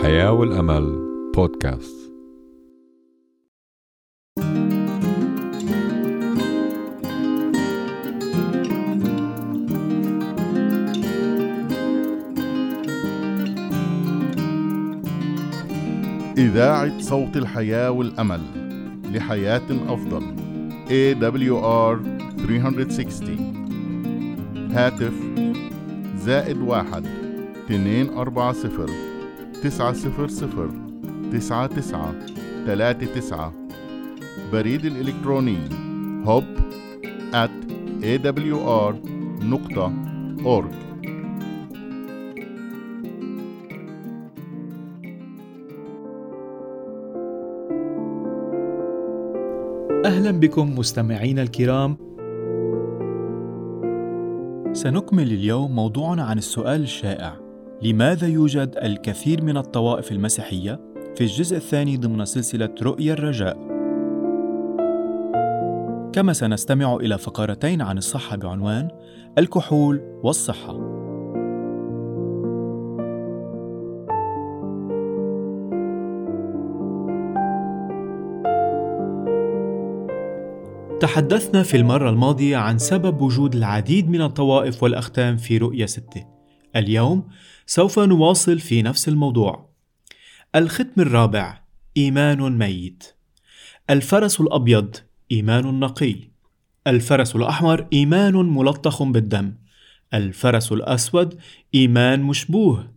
الحياة والأمل بودكاست. إذاعة صوت الحياة والأمل لحياة أفضل. AWR 360 هاتف زائد واحد اتنين أربعة صفر. تسعة صفر صفر تسعة تسعة تلاتة تسعة. بريد الإلكتروني هوب at awr نقطة org. أهلا بكم مستمعينا الكرام. سنكمل اليوم موضوعنا عن السؤال الشائع. لماذا يوجد الكثير من الطوائف المسيحية في الجزء الثاني ضمن سلسلة رؤيا الرجاء كما سنستمع إلى فقرتين عن الصحة بعنوان الكحول والصحة تحدثنا في المرة الماضية عن سبب وجود العديد من الطوائف والأختام في رؤية ستة. اليوم سوف نواصل في نفس الموضوع. الختم الرابع إيمان ميت. الفرس الأبيض إيمان نقي. الفرس الأحمر إيمان ملطخ بالدم. الفرس الأسود إيمان مشبوه.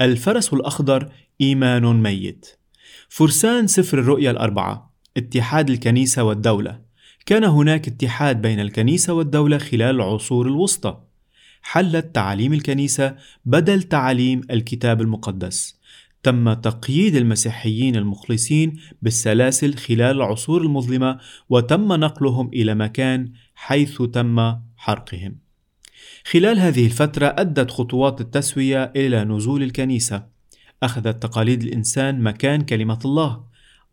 الفرس الأخضر إيمان ميت. فرسان سفر الرؤيا الأربعة اتحاد الكنيسة والدولة كان هناك اتحاد بين الكنيسة والدولة خلال العصور الوسطى. حلت تعاليم الكنيسة بدل تعاليم الكتاب المقدس. تم تقييد المسيحيين المخلصين بالسلاسل خلال العصور المظلمة وتم نقلهم إلى مكان حيث تم حرقهم. خلال هذه الفترة أدت خطوات التسوية إلى نزول الكنيسة. أخذت تقاليد الإنسان مكان كلمة الله.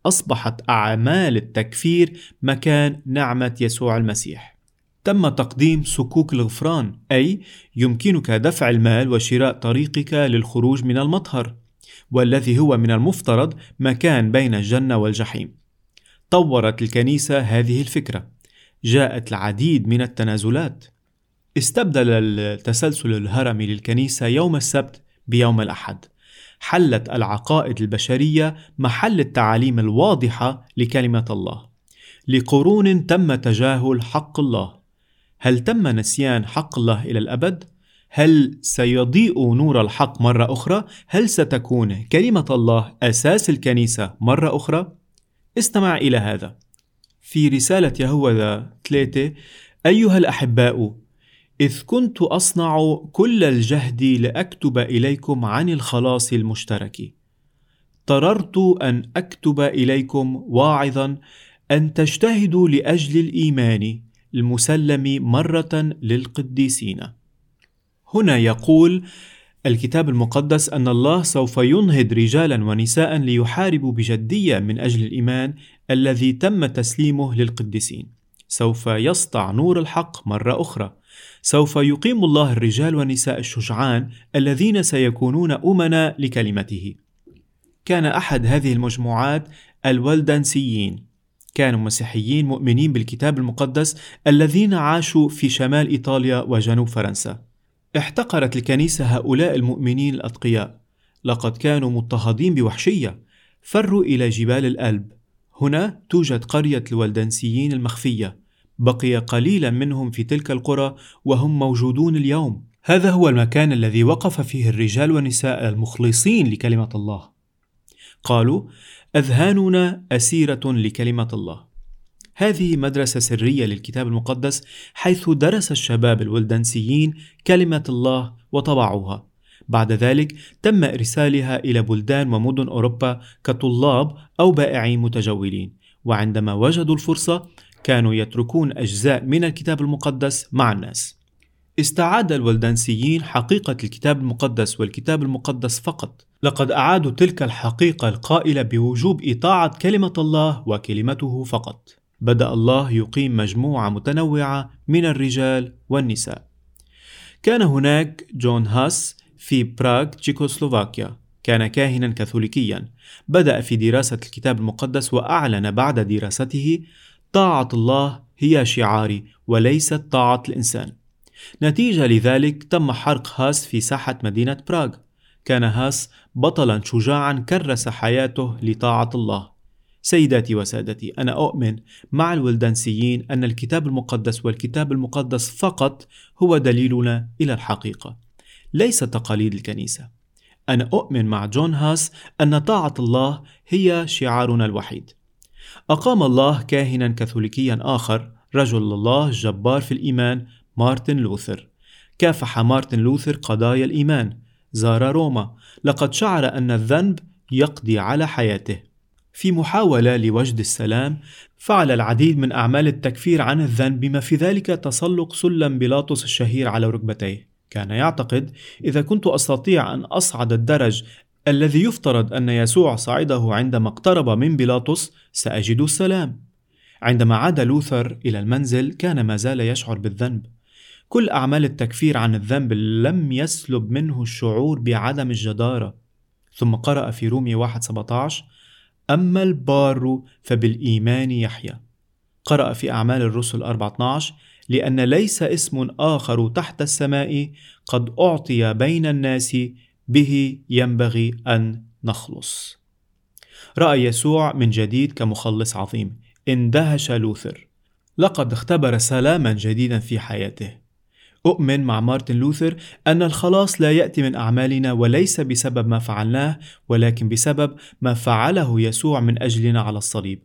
أصبحت أعمال التكفير مكان نعمة يسوع المسيح. تم تقديم صكوك الغفران، أي يمكنك دفع المال وشراء طريقك للخروج من المطهر، والذي هو من المفترض مكان بين الجنة والجحيم. طورت الكنيسة هذه الفكرة. جاءت العديد من التنازلات. استبدل التسلسل الهرمي للكنيسة يوم السبت بيوم الأحد. حلت العقائد البشرية محل التعاليم الواضحة لكلمة الله لقرون تم تجاهل حق الله هل تم نسيان حق الله إلى الأبد؟ هل سيضيء نور الحق مرة أخرى؟ هل ستكون كلمة الله أساس الكنيسة مرة أخرى؟ استمع إلى هذا. في رسالة يهوذا 3 أيها الأحباء إذ كنت أصنع كل الجهد لأكتب إليكم عن الخلاص المشترك. قررت أن أكتب إليكم واعظا أن تجتهدوا لأجل الإيمان. المسلم مرة للقديسين. هنا يقول الكتاب المقدس أن الله سوف ينهض رجالا ونساء ليحاربوا بجدية من أجل الإيمان الذي تم تسليمه للقديسين. سوف يسطع نور الحق مرة أخرى. سوف يقيم الله الرجال والنساء الشجعان الذين سيكونون أمنا لكلمته. كان أحد هذه المجموعات الولدنسيين كانوا مسيحيين مؤمنين بالكتاب المقدس الذين عاشوا في شمال إيطاليا وجنوب فرنسا. احتقرت الكنيسة هؤلاء المؤمنين الأتقياء، لقد كانوا مضطهدين بوحشية، فروا إلى جبال الألب. هنا توجد قرية الولدنسيين المخفية، بقي قليلا منهم في تلك القرى وهم موجودون اليوم. هذا هو المكان الذي وقف فيه الرجال والنساء المخلصين لكلمة الله. قالوا أذهاننا أسيرة لكلمة الله. هذه مدرسة سرية للكتاب المقدس حيث درس الشباب الولدنسيين كلمة الله وطبعوها. بعد ذلك تم إرسالها إلى بلدان ومدن أوروبا كطلاب أو بائعين متجولين. وعندما وجدوا الفرصة كانوا يتركون أجزاء من الكتاب المقدس مع الناس. استعاد الولدانسيين حقيقة الكتاب المقدس والكتاب المقدس فقط، لقد أعادوا تلك الحقيقة القائلة بوجوب إطاعة كلمة الله وكلمته فقط. بدأ الله يقيم مجموعة متنوعة من الرجال والنساء. كان هناك جون هاس في براغ تشيكوسلوفاكيا كان كاهنا كاثوليكيا بدأ في دراسة الكتاب المقدس وأعلن بعد دراسته طاعة الله هي شعاري وليست طاعة الإنسان نتيجة لذلك تم حرق هاس في ساحة مدينة براغ كان هاس بطلا شجاعا كرس حياته لطاعة الله. سيداتي وسادتي أنا أؤمن مع الولدانسيين أن الكتاب المقدس والكتاب المقدس فقط هو دليلنا إلى الحقيقة ليس تقاليد الكنيسة. أنا أؤمن مع جون هاس أن طاعة الله هي شعارنا الوحيد. أقام الله كاهنا كاثوليكيا آخر رجل الله جبار في الإيمان مارتن لوثر. كافح مارتن لوثر قضايا الإيمان. زار روما. لقد شعر أن الذنب يقضي على حياته. في محاولة لوجد السلام فعل العديد من أعمال التكفير عن الذنب بما في ذلك تسلق سلم بيلاطس الشهير على ركبتيه. كان يعتقد إذا كنت أستطيع أن أصعد الدرج الذي يفترض أن يسوع صعده عندما اقترب من بيلاطس سأجد السلام. عندما عاد لوثر إلى المنزل كان ما زال يشعر بالذنب. كل أعمال التكفير عن الذنب لم يسلب منه الشعور بعدم الجدارة ثم قرأ في رومي 1:17 أما البار فبالإيمان يحيى قرأ في أعمال الرسل 4:12 لأن ليس اسم آخر تحت السماء قد أعطي بين الناس به ينبغي أن نخلص. رأى يسوع من جديد كمخلص عظيم، اندهش لوثر. لقد اختبر سلاما جديدا في حياته. أؤمن مع مارتن لوثر أن الخلاص لا يأتي من أعمالنا وليس بسبب ما فعلناه ولكن بسبب ما فعله يسوع من أجلنا على الصليب.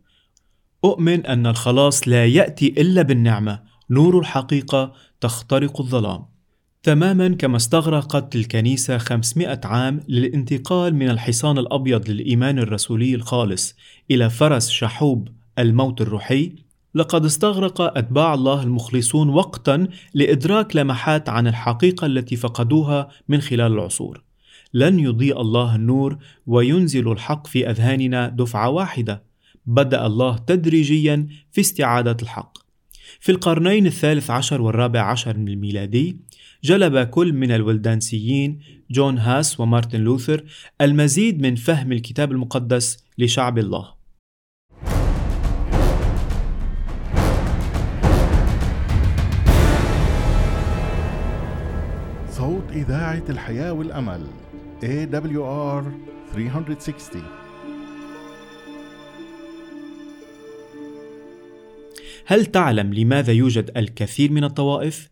أؤمن أن الخلاص لا يأتي إلا بالنعمة، نور الحقيقة تخترق الظلام. تماما كما استغرقت الكنيسة 500 عام للانتقال من الحصان الأبيض للإيمان الرسولي الخالص إلى فرس شحوب الموت الروحي لقد استغرق أتباع الله المخلصون وقتا لإدراك لمحات عن الحقيقة التي فقدوها من خلال العصور. لن يضيء الله النور وينزل الحق في أذهاننا دفعة واحدة. بدأ الله تدريجيا في استعادة الحق. في القرنين الثالث عشر والرابع عشر من الميلادي جلب كل من الولدانسيين جون هاس ومارتن لوثر المزيد من فهم الكتاب المقدس لشعب الله. إذاعة الحياة والأمل AWR 360 هل تعلم لماذا يوجد الكثير من الطوائف؟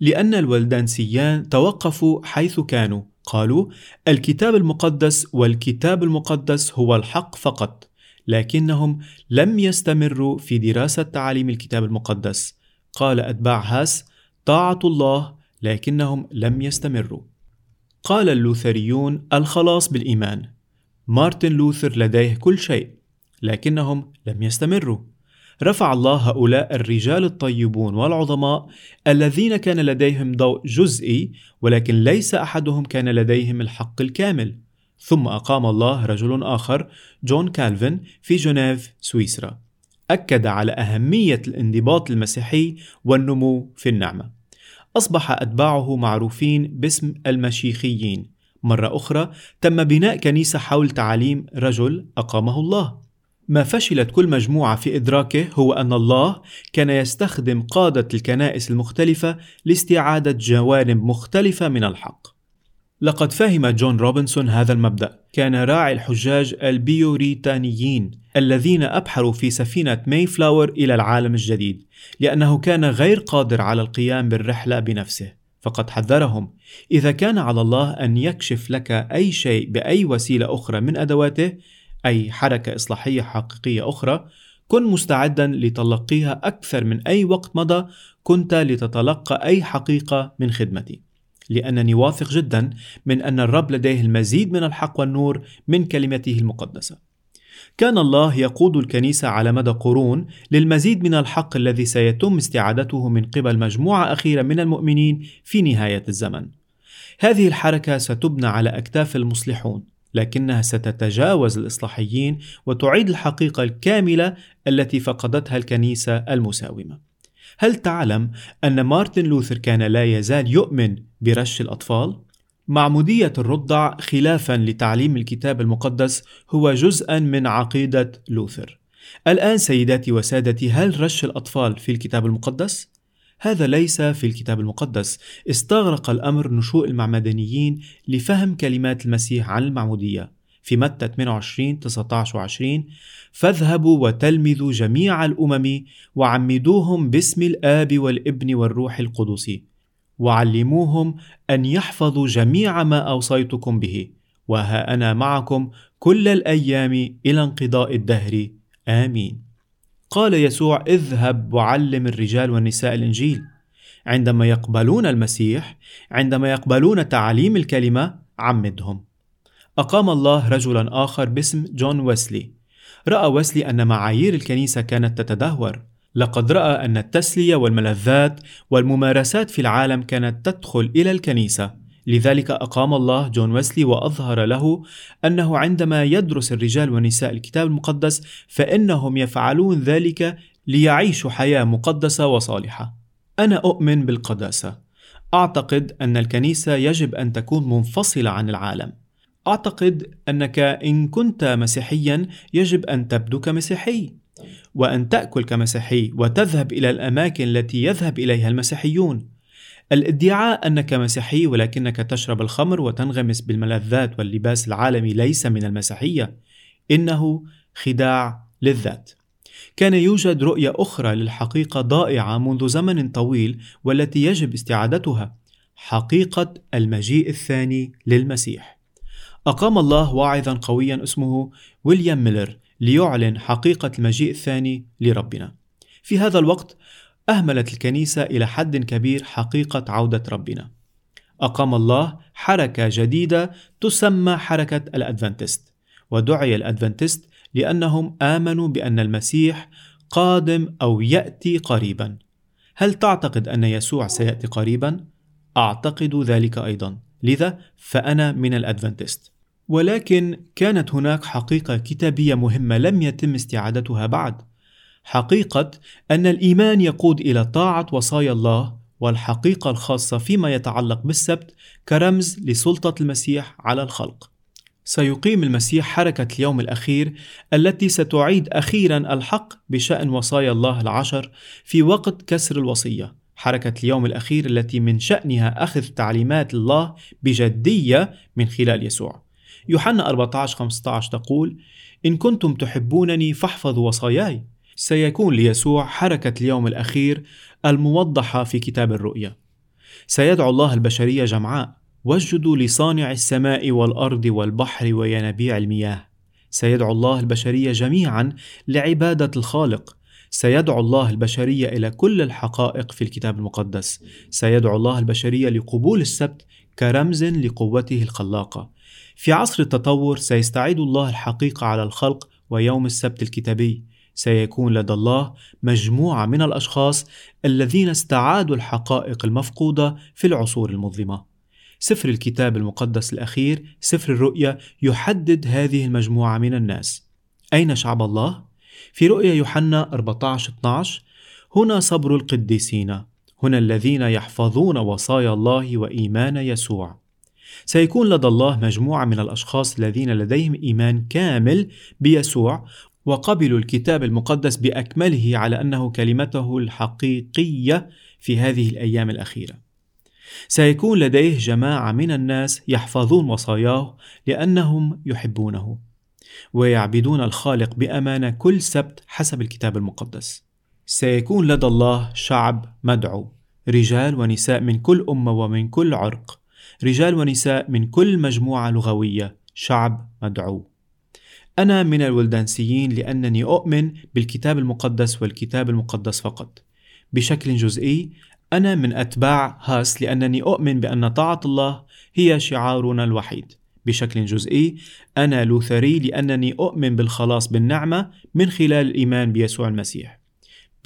لأن الولدانسيان توقفوا حيث كانوا. قالوا الكتاب المقدس والكتاب المقدس هو الحق فقط لكنهم لم يستمروا في دراسة تعاليم الكتاب المقدس. قال أتباع هاس طاعة الله لكنهم لم يستمروا. قال اللوثريون الخلاص بالإيمان. مارتن لوثر لديه كل شيء لكنهم لم يستمروا. رفع الله هؤلاء الرجال الطيبون والعظماء الذين كان لديهم ضوء جزئي ولكن ليس أحدهم كان لديهم الحق الكامل. ثم أقام الله رجل آخر جون كالفن في جنيف سويسرا. أكد على أهمية الانضباط المسيحي والنمو في النعمة. أصبح أتباعه معروفين باسم المشيخيين مرة أخرى تم بناء كنيسة حول تعاليم رجل أقامه الله ما فشلت كل مجموعة في إدراكه هو أن الله كان يستخدم قادة الكنائس المختلفة لاستعادة جوانب مختلفة من الحق. لقد فهم جون روبنسون هذا المبدأ، كان راعي الحجاج البيوريتانيين الذين أبحروا في سفينة ماي فلاور إلى العالم الجديد، لأنه كان غير قادر على القيام بالرحلة بنفسه. فقد حذرهم إذا كان على الله أن يكشف لك أي شيء بأي وسيلة أخرى من أدواته أي حركة إصلاحية حقيقية أخرى كن مستعدا لتلقيها أكثر من أي وقت مضى كنت لتتلقى أي حقيقة من خدمتي لأنني واثق جدا من أن الرب لديه المزيد من الحق والنور من كلمته المقدسة كان الله يقود الكنيسة على مدى قرون للمزيد من الحق الذي سيتم استعادته من قبل مجموعة أخيرة من المؤمنين في نهاية الزمن. هذه الحركة ستبنى على أكتاف المصلحون، لكنها ستتجاوز الإصلاحيين وتعيد الحقيقة الكاملة التي فقدتها الكنيسة المساومة. هل تعلم أن مارتن لوثر كان لا يزال يؤمن برش الأطفال؟ معمودية الرضع خلافا لتعليم الكتاب المقدس هو جزءا من عقيدة لوثر. الآن سيداتي وسادتي هل رش الأطفال في الكتاب المقدس؟ هذا ليس في الكتاب المقدس، استغرق الأمر نشوء المعمدانيين لفهم كلمات المسيح عن المعمودية. في متى 28 19 و 20 فاذهبوا وتلمذوا جميع الأمم وعمدوهم باسم الآب والابن والروح القدس وعلموهم أن يحفظوا جميع ما أوصيتكم به. وها أنا معكم كل الأيام إلى انقضاء الدهر. آمين. قال يسوع اذهب وعلم الرجال والنساء الإنجيل. عندما يقبلون المسيح عندما يقبلون تعاليم الكلمة عمدهم. أقام الله رجلا آخر باسم جون ويسلي. رأى ويسلي أن معايير الكنيسة كانت تتدهور. لقد رأى أن التسلية والملذات والممارسات في العالم كانت تدخل إلى الكنيسة. لذلك أقام الله جون ويسلي وأظهر له أنه عندما يدرس الرجال والنساء الكتاب المقدس فإنهم يفعلون ذلك ليعيشوا حياة مقدسة وصالحة. أنا أؤمن بالقداسة. أعتقد أن الكنيسة يجب أن تكون منفصلة عن العالم. أعتقد أنك إن كنت مسيحيا يجب أن تبدو كمسيحي وأن تأكل كمسيحي وتذهب إلى الأماكن التي يذهب إليها المسيحيون. الادعاء أنك مسيحي ولكنك تشرب الخمر وتنغمس بالملذات واللباس العالمي ليس من المسيحية، إنه خداع للذات. كان يوجد رؤية أخرى للحقيقة ضائعة منذ زمن طويل والتي يجب استعادتها، حقيقة المجيء الثاني للمسيح. أقام الله واعظا قويا اسمه ويليام ميلر ليعلن حقيقة المجيء الثاني لربنا. في هذا الوقت أهملت الكنيسة إلى حد كبير حقيقة عودة ربنا. أقام الله حركة جديدة تسمى حركة الأدفنتست، ودعي الأدفنتست لأنهم آمنوا بأن المسيح قادم أو يأتي قريبا. هل تعتقد أن يسوع سيأتي قريبا؟ أعتقد ذلك أيضا، لذا فأنا من الأدفنتست. ولكن كانت هناك حقيقة كتابية مهمة لم يتم استعادتها بعد حقيقة أن الإيمان يقود إلى طاعة وصايا الله والحقيقة الخاصة فيما يتعلق بالسبت كرمز لسلطة المسيح على الخلق. سيقيم المسيح حركة اليوم الأخير التي ستعيد أخيرا الحق بشأن وصايا الله العشر في وقت كسر الوصية. حركة اليوم الأخير التي من شأنها أخذ تعليمات الله بجدية من خلال يسوع. يوحنا 14 15 تقول: إن كنتم تحبونني فاحفظوا وصاياي. سيكون ليسوع حركة اليوم الأخير الموضحة في كتاب الرؤيا. سيدعو الله البشرية جمعاء: واسجدوا لصانع السماء والأرض والبحر وينابيع المياه. سيدعو الله البشرية جميعا لعبادة الخالق. سيدعو الله البشرية إلى كل الحقائق في الكتاب المقدس. سيدعو الله البشرية لقبول السبت كرمز لقوته الخلاقة. في عصر التطور سيستعيد الله الحقيقة على الخلق ويوم السبت الكتابي سيكون لدى الله مجموعة من الأشخاص الذين استعادوا الحقائق المفقودة في العصور المظلمة. سفر الكتاب المقدس الأخير سفر الرؤيا يحدد هذه المجموعة من الناس. أين شعب الله؟ في رؤيا يوحنا 14-12 هنا صبر القديسين هنا الذين يحفظون وصايا الله وإيمان يسوع سيكون لدى الله مجموعة من الأشخاص الذين لديهم إيمان كامل بيسوع وقبلوا الكتاب المقدس بأكمله على أنه كلمته الحقيقية في هذه الأيام الأخيرة. سيكون لديه جماعة من الناس يحفظون وصاياه لأنهم يحبونه ويعبدون الخالق بأمانة كل سبت حسب الكتاب المقدس. سيكون لدى الله شعب مدعو رجال ونساء من كل أمة ومن كل عرق رجال ونساء من كل مجموعة لغوية شعب مدعو. أنا من الولدانسيين لأنني أؤمن بالكتاب المقدس والكتاب المقدس فقط. بشكل جزئي أنا من أتباع هاس لأنني أؤمن بأن طاعة الله هي شعارنا الوحيد. بشكل جزئي أنا لوثري لأنني أؤمن بالخلاص بالنعمة من خلال الإيمان بيسوع المسيح.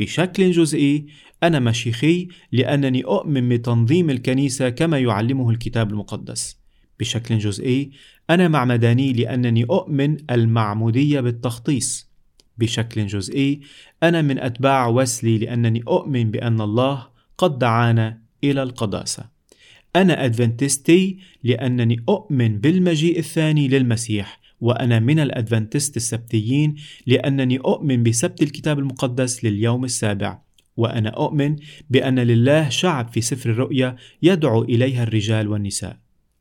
بشكل جزئي أنا مشيخي لأنني أؤمن بتنظيم الكنيسة كما يعلمه الكتاب المقدس. بشكل جزئي أنا معمداني لأنني أؤمن المعمودية بالتخطيص. بشكل جزئي أنا من أتباع وسلي لأنني أؤمن بأن الله قد دعانا إلى القداسة. أنا أدفنتستي لأنني أؤمن بالمجيء الثاني للمسيح وأنا من الأدفنتست السبتيين لأنني أؤمن بسبت الكتاب المقدس لليوم السابع. وأنا أؤمن بأن لله شعب في سفر الرؤيا يدعو إليها الرجال والنساء.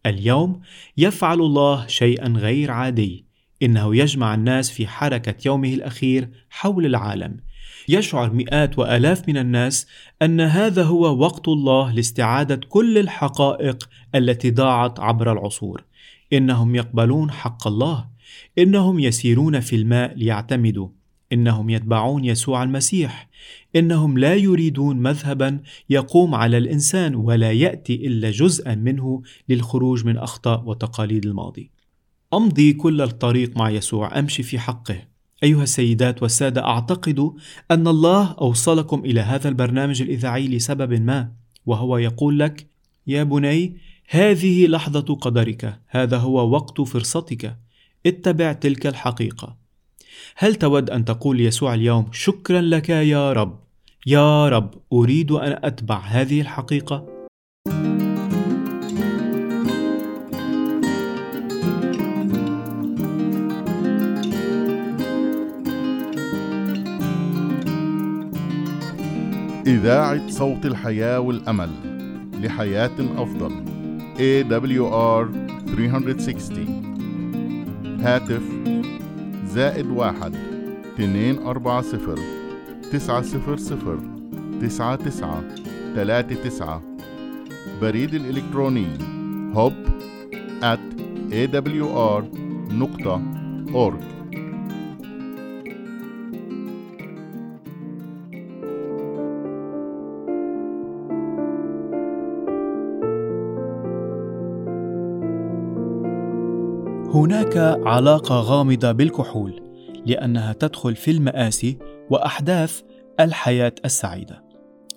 اليوم يفعل الله شيئا غير عادي. إنه يجمع الناس في حركة يومه الأخير حول العالم. يشعر مئات وآلاف من الناس أن هذا هو وقت الله لاستعادة كل الحقائق التي ضاعت عبر العصور. إنهم يقبلون حق الله إنهم يسيرون في الماء ليعتمدوا. إنهم يتبعون يسوع المسيح. إنهم لا يريدون مذهبا يقوم على الإنسان ولا يأتي إلا جزءا منه للخروج من أخطاء وتقاليد الماضي. أمضي كل الطريق مع يسوع. أمشي في حقه. أيها السيدات والسادة أعتقد أن الله أوصلكم إلى هذا البرنامج الإذاعي لسبب ما وهو يقول لك يا بني هذه لحظة قدرك. هذا هو وقت فرصتك. اتبع تلك الحقيقة. هل تود أن تقول ليسوع اليوم شكرا لك يا رب؟ يا رب أريد أن أتبع هذه الحقيقة. إذاعة صوت الحياة والأمل لحياة أفضل. AWR 360 هاتف زائد واحد اثنين أربعة صفر تسعة صفر صفر تسعة تسعة ثلاثة تسعة. بريد الإلكتروني hub at awr هناك علاقة غامضة بالكحول لأنها تدخل في المآسي وأحداث الحياة السعيدة.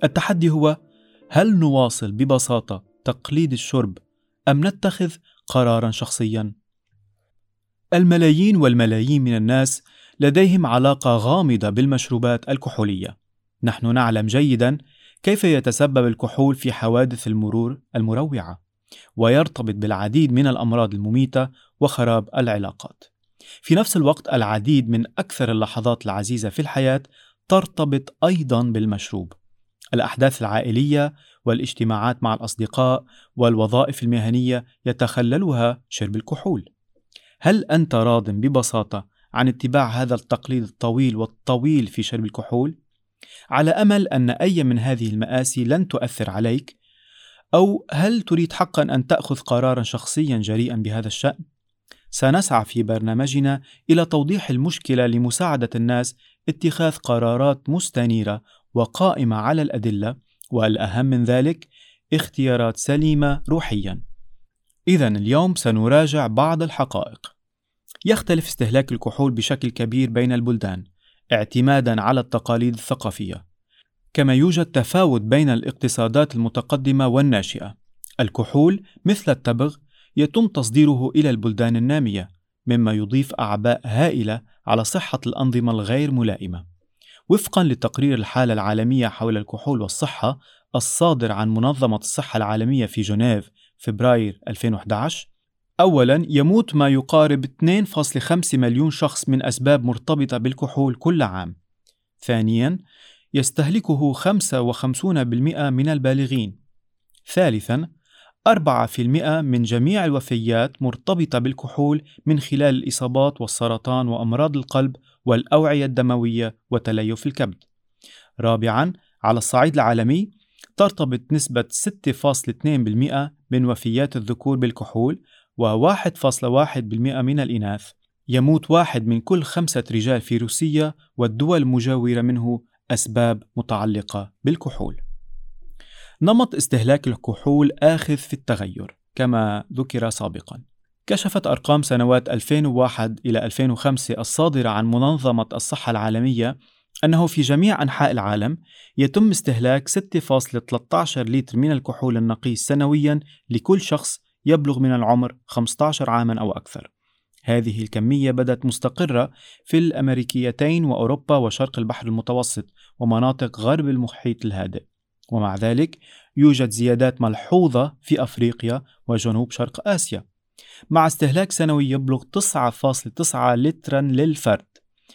التحدي هو هل نواصل ببساطة تقليد الشرب أم نتخذ قرارا شخصيا؟ الملايين والملايين من الناس لديهم علاقة غامضة بالمشروبات الكحولية. نحن نعلم جيدا كيف يتسبب الكحول في حوادث المرور المروعة. ويرتبط بالعديد من الأمراض المميتة وخراب العلاقات. في نفس الوقت العديد من أكثر اللحظات العزيزة في الحياة ترتبط أيضا بالمشروب. الأحداث العائلية والاجتماعات مع الأصدقاء والوظائف المهنية يتخللها شرب الكحول. هل أنت راض ببساطة عن اتباع هذا التقليد الطويل والطويل في شرب الكحول؟ على أمل أن أي من هذه المآسي لن تؤثر عليك أو هل تريد حقا أن تأخذ قرارا شخصيا جريئا بهذا الشأن؟ سنسعى في برنامجنا إلى توضيح المشكلة لمساعدة الناس اتخاذ قرارات مستنيرة وقائمة على الأدلة والأهم من ذلك اختيارات سليمة روحيا. إذا اليوم سنراجع بعض الحقائق. يختلف استهلاك الكحول بشكل كبير بين البلدان اعتمادا على التقاليد الثقافية كما يوجد تفاوت بين الاقتصادات المتقدمة والناشئة. الكحول مثل التبغ يتم تصديره إلى البلدان النامية، مما يضيف أعباء هائلة على صحة الأنظمة الغير ملائمة. وفقا لتقرير الحالة العالمية حول الكحول والصحة الصادر عن منظمة الصحة العالمية في جنيف فبراير 2011 أولا يموت ما يقارب 2.5 مليون شخص من أسباب مرتبطة بالكحول كل عام ثانيا يستهلكه 55% من البالغين. ثالثاً، 4% من جميع الوفيات مرتبطة بالكحول من خلال الإصابات والسرطان وأمراض القلب والأوعية الدموية وتليف الكبد. رابعاً، على الصعيد العالمي، ترتبط نسبة 6.2% من وفيات الذكور بالكحول و1.1% من الإناث. يموت واحد من كل خمسة رجال في روسيا والدول المجاورة منه أسباب متعلقة بالكحول. نمط استهلاك الكحول آخذ في التغير كما ذكر سابقا. كشفت أرقام سنوات 2001 إلى 2005 الصادرة عن منظمة الصحة العالمية أنه في جميع أنحاء العالم يتم استهلاك 6.13 لتر من الكحول النقي سنويا لكل شخص يبلغ من العمر 15 عاما أو أكثر. هذه الكمية بدت مستقرة في الأمريكيتين وأوروبا وشرق البحر المتوسط ومناطق غرب المحيط الهادئ ومع ذلك يوجد زيادات ملحوظة في أفريقيا وجنوب شرق آسيا مع استهلاك سنوي يبلغ 9.9 لترا للفرد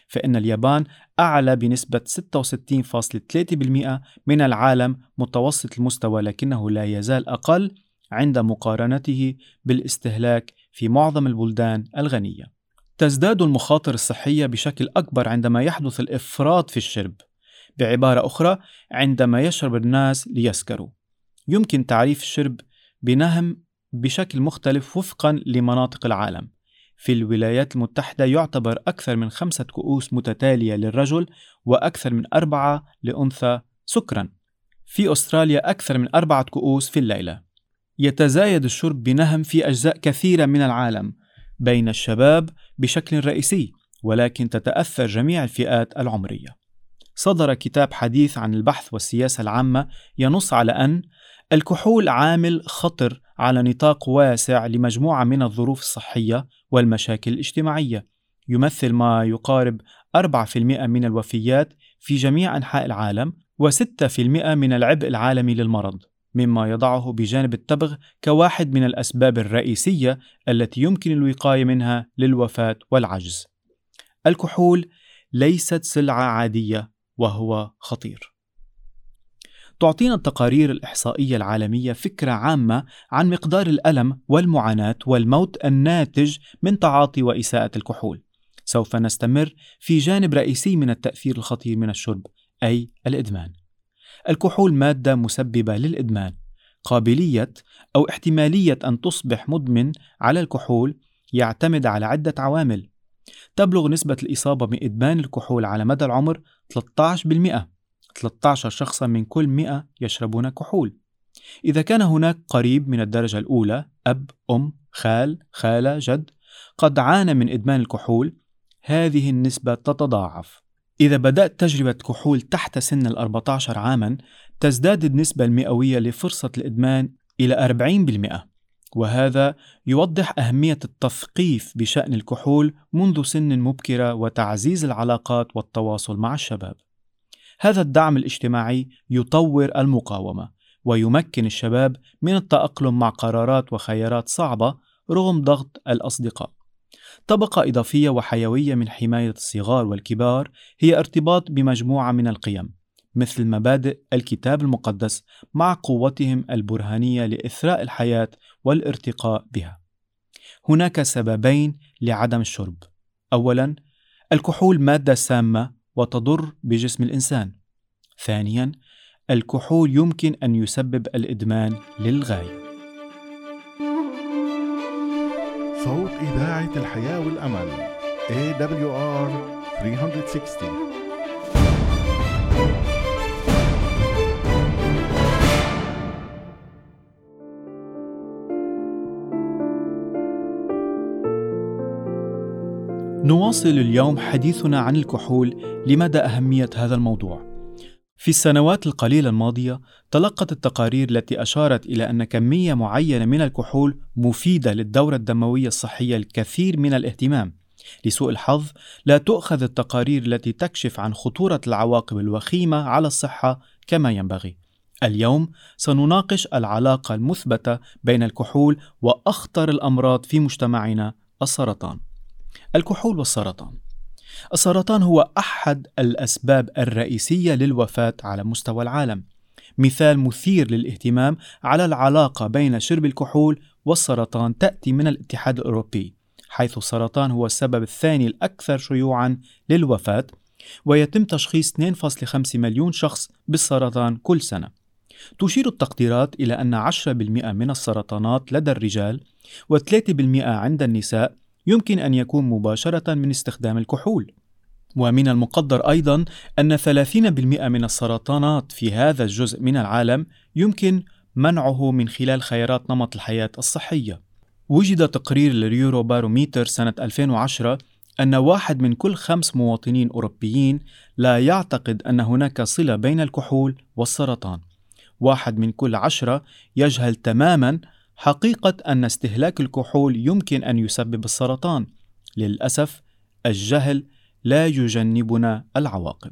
فإن اليابان أعلى بنسبة 66.3% من العالم متوسط المستوى لكنه لا يزال أقل عند مقارنته بالاستهلاك في معظم البلدان الغنية. تزداد المخاطر الصحية بشكل أكبر عندما يحدث الإفراط في الشرب. بعبارة أخرى، عندما يشرب الناس ليسكروا. يمكن تعريف الشرب بنهم بشكل مختلف وفقا لمناطق العالم. في الولايات المتحدة يعتبر أكثر من خمسة كؤوس متتالية للرجل وأكثر من أربعة لأنثى سكرا. في أستراليا أكثر من أربعة كؤوس في الليلة. يتزايد الشرب بنهم في أجزاء كثيرة من العالم بين الشباب بشكل رئيسي ولكن تتأثر جميع الفئات العمرية. صدر كتاب حديث عن البحث والسياسة العامة ينص على أن الكحول عامل خطر على نطاق واسع لمجموعة من الظروف الصحية والمشاكل الاجتماعية. يمثل ما يقارب 4% من الوفيات في جميع أنحاء العالم و6% من العبء العالمي للمرض مما يضعه بجانب التبغ كواحد من الأسباب الرئيسية التي يمكن الوقاية منها للوفاة والعجز. الكحول ليست سلعة عادية وهو خطير تعطينا التقارير الإحصائية العالمية فكرة عامة عن مقدار الألم والمعاناة والموت الناتج من تعاطي وإساءة الكحول. سوف نستمر في جانب رئيسي من التأثير الخطير من الشرب، أي الإدمان. الكحول مادة مسببة للإدمان. قابلية أو احتمالية أن تصبح مدمن على الكحول يعتمد على عدة عوامل. تبلغ نسبة الإصابة بإدمان الكحول على مدى العمر 13%. 13 شخصا من كل 100 يشربون كحول. إذا كان هناك قريب من الدرجة الأولى أب، أم، خال، خالة، جد قد عانى من إدمان الكحول هذه النسبة تتضاعف. إذا بدأت تجربة كحول تحت سن ال 14 عاما تزداد النسبة المئوية لفرصة الإدمان إلى 40% وهذا يوضح أهمية التثقيف بشأن الكحول منذ سن مبكرة وتعزيز العلاقات والتواصل مع الشباب. هذا الدعم الاجتماعي يطور المقاومة ويمكن الشباب من التأقلم مع قرارات وخيارات صعبة رغم ضغط الأصدقاء. طبقة إضافية وحيوية من حماية الصغار والكبار هي ارتباط بمجموعة من القيم مثل مبادئ الكتاب المقدس مع قوتهم البرهانية لإثراء الحياة والارتقاء بها هناك سببين لعدم الشرب اولا الكحول مادة سامة وتضر بجسم الإنسان. ثانياً، الكحول يمكن أن يسبب الإدمان للغاية. صوت إذاعة الحياة والأمل AWR 360 نواصل اليوم حديثنا عن الكحول لمدى أهمية هذا الموضوع. في السنوات القليلة الماضية تلقت التقارير التي أشارت إلى أن كمية معينة من الكحول مفيدة للدورة الدموية الصحية الكثير من الاهتمام. لسوء الحظ لا تؤخذ التقارير التي تكشف عن خطورة العواقب الوخيمة على الصحة كما ينبغي. اليوم سنناقش العلاقة المثبتة بين الكحول وأخطر الأمراض في مجتمعنا السرطان. الكحول والسرطان. السرطان هو أحد الأسباب الرئيسية للوفاة على مستوى العالم. مثال مثير للاهتمام على العلاقة بين شرب الكحول والسرطان تأتي من الاتحاد الأوروبي حيث السرطان هو السبب الثاني الأكثر شيوعا للوفاة ويتم تشخيص 2.5 مليون شخص بالسرطان كل سنة. تشير التقديرات إلى أن 10% من السرطانات لدى الرجال و3% عند النساء يمكن أن يكون مباشرة من استخدام الكحول. ومن المقدر أيضا أن 30% من السرطانات في هذا الجزء من العالم يمكن منعه من خلال خيارات نمط الحياة الصحية. وجد تقرير اليورو باروميتر سنة 2010 أن واحد من كل خمس مواطنين أوروبيين لا يعتقد أن هناك صلة بين الكحول والسرطان. واحد من كل عشرة يجهل تماما حقيقة أن استهلاك الكحول يمكن أن يسبب السرطان. للأسف الجهل لا يجنبنا العواقب.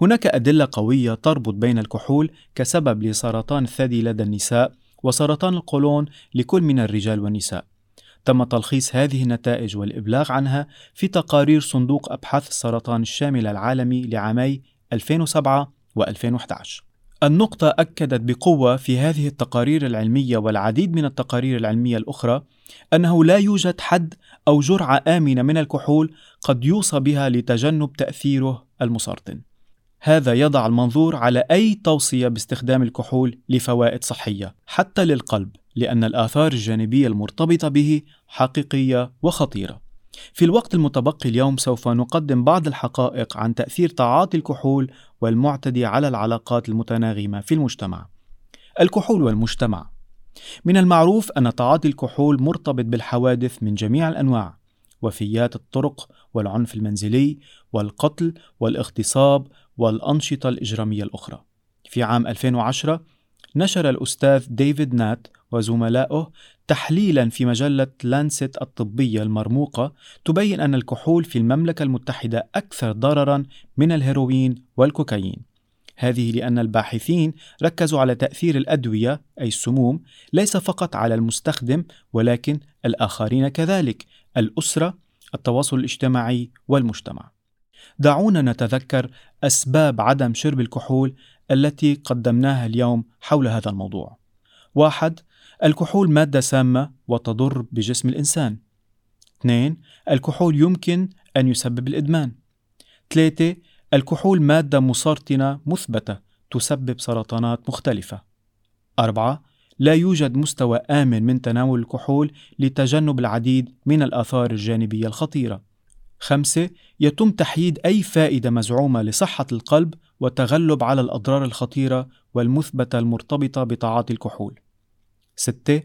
هناك أدلة قوية تربط بين الكحول كسبب لسرطان الثدي لدى النساء وسرطان القولون لكل من الرجال والنساء. تم تلخيص هذه النتائج والإبلاغ عنها في تقارير صندوق أبحاث السرطان الشامل العالمي لعامي 2007 و2011. النقطة أكدت بقوة في هذه التقارير العلمية والعديد من التقارير العلمية الأخرى أنه لا يوجد حد أو جرعة آمنة من الكحول قد يوصى بها لتجنب تأثيره المسرطن. هذا يضع المنظور على أي توصية باستخدام الكحول لفوائد صحية حتى للقلب لأن الآثار الجانبية المرتبطة به حقيقية وخطيرة. في الوقت المتبقي اليوم سوف نقدم بعض الحقائق عن تأثير تعاطي الكحول والمعتدي على العلاقات المتناغمة في المجتمع. الكحول والمجتمع من المعروف أن تعاطي الكحول مرتبط بالحوادث من جميع الأنواع وفيات الطرق والعنف المنزلي والقتل والاغتصاب والأنشطة الإجرامية الأخرى. في عام 2010 نشر الأستاذ ديفيد نات وزملائه تحليلا في مجلة لانست الطبية المرموقة تبين أن الكحول في المملكة المتحدة أكثر ضررا من الهيروين والكوكايين. هذه لأن الباحثين ركزوا على تأثير الأدوية أي السموم ليس فقط على المستخدم ولكن الآخرين كذلك، الأسرة، التواصل الاجتماعي والمجتمع. دعونا نتذكر أسباب عدم شرب الكحول التي قدمناها اليوم حول هذا الموضوع. واحد الكحول مادة سامة وتضر بجسم الإنسان. اثنين الكحول يمكن أن يسبب الإدمان. ثلاثة الكحول مادة مسرطنة مثبتة تسبب سرطانات مختلفة. أربعة لا يوجد مستوى آمن من تناول الكحول لتجنب العديد من الآثار الجانبية الخطيرة. خمسة يتم تحييد أي فائدة مزعومة لصحة القلب والتغلب على الأضرار الخطيرة والمثبتة المرتبطة بتعاطي الكحول. ستة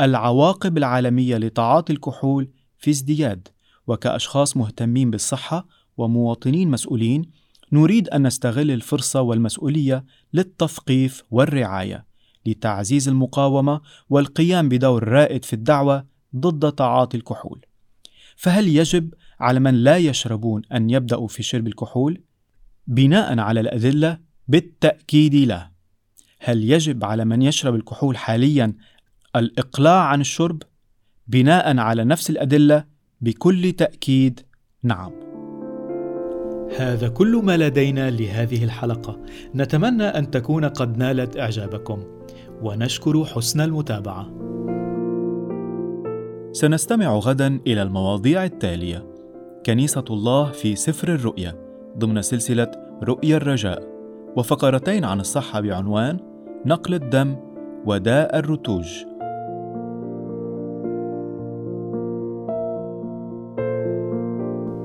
العواقب العالمية لتعاطي الكحول في ازدياد وكأشخاص مهتمين بالصحة ومواطنين مسؤولين نريد أن نستغل الفرصة والمسؤولية للتثقيف والرعاية لتعزيز المقاومة والقيام بدور رائد في الدعوة ضد تعاطي الكحول. فهل يجب على من لا يشربون أن يبدأوا في شرب الكحول؟ بناء على الأدلة بالتأكيد لا. هل يجب على من يشرب الكحول حاليا الإقلاع عن الشرب؟ بناء على نفس الأدلة بكل تأكيد نعم. هذا كل ما لدينا لهذه الحلقة، نتمنى أن تكون قد نالت إعجابكم، ونشكر حسن المتابعة. سنستمع غدا إلى المواضيع التالية: كنيسة الله في سفر الرؤيا ضمن سلسلة رؤيا الرجاء، وفقرتين عن الصحة بعنوان نقل الدم وداء الرتوج.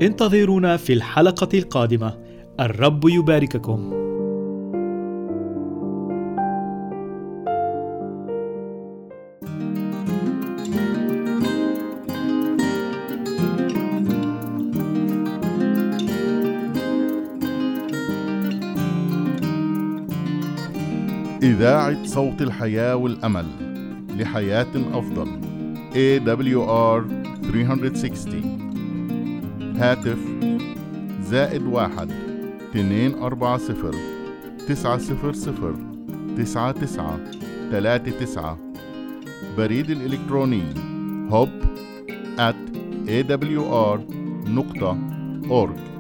انتظرونا في الحلقة القادمة الرب يبارككم إذاعة صوت الحياة والأمل لحياة أفضل. AWR 360 هاتف زائد واحد اتنين أربعة صفر تسعة صفر صفر تسعة تسعة تلاتة تسعة. بريد الإلكتروني هوب at awr نقطة org.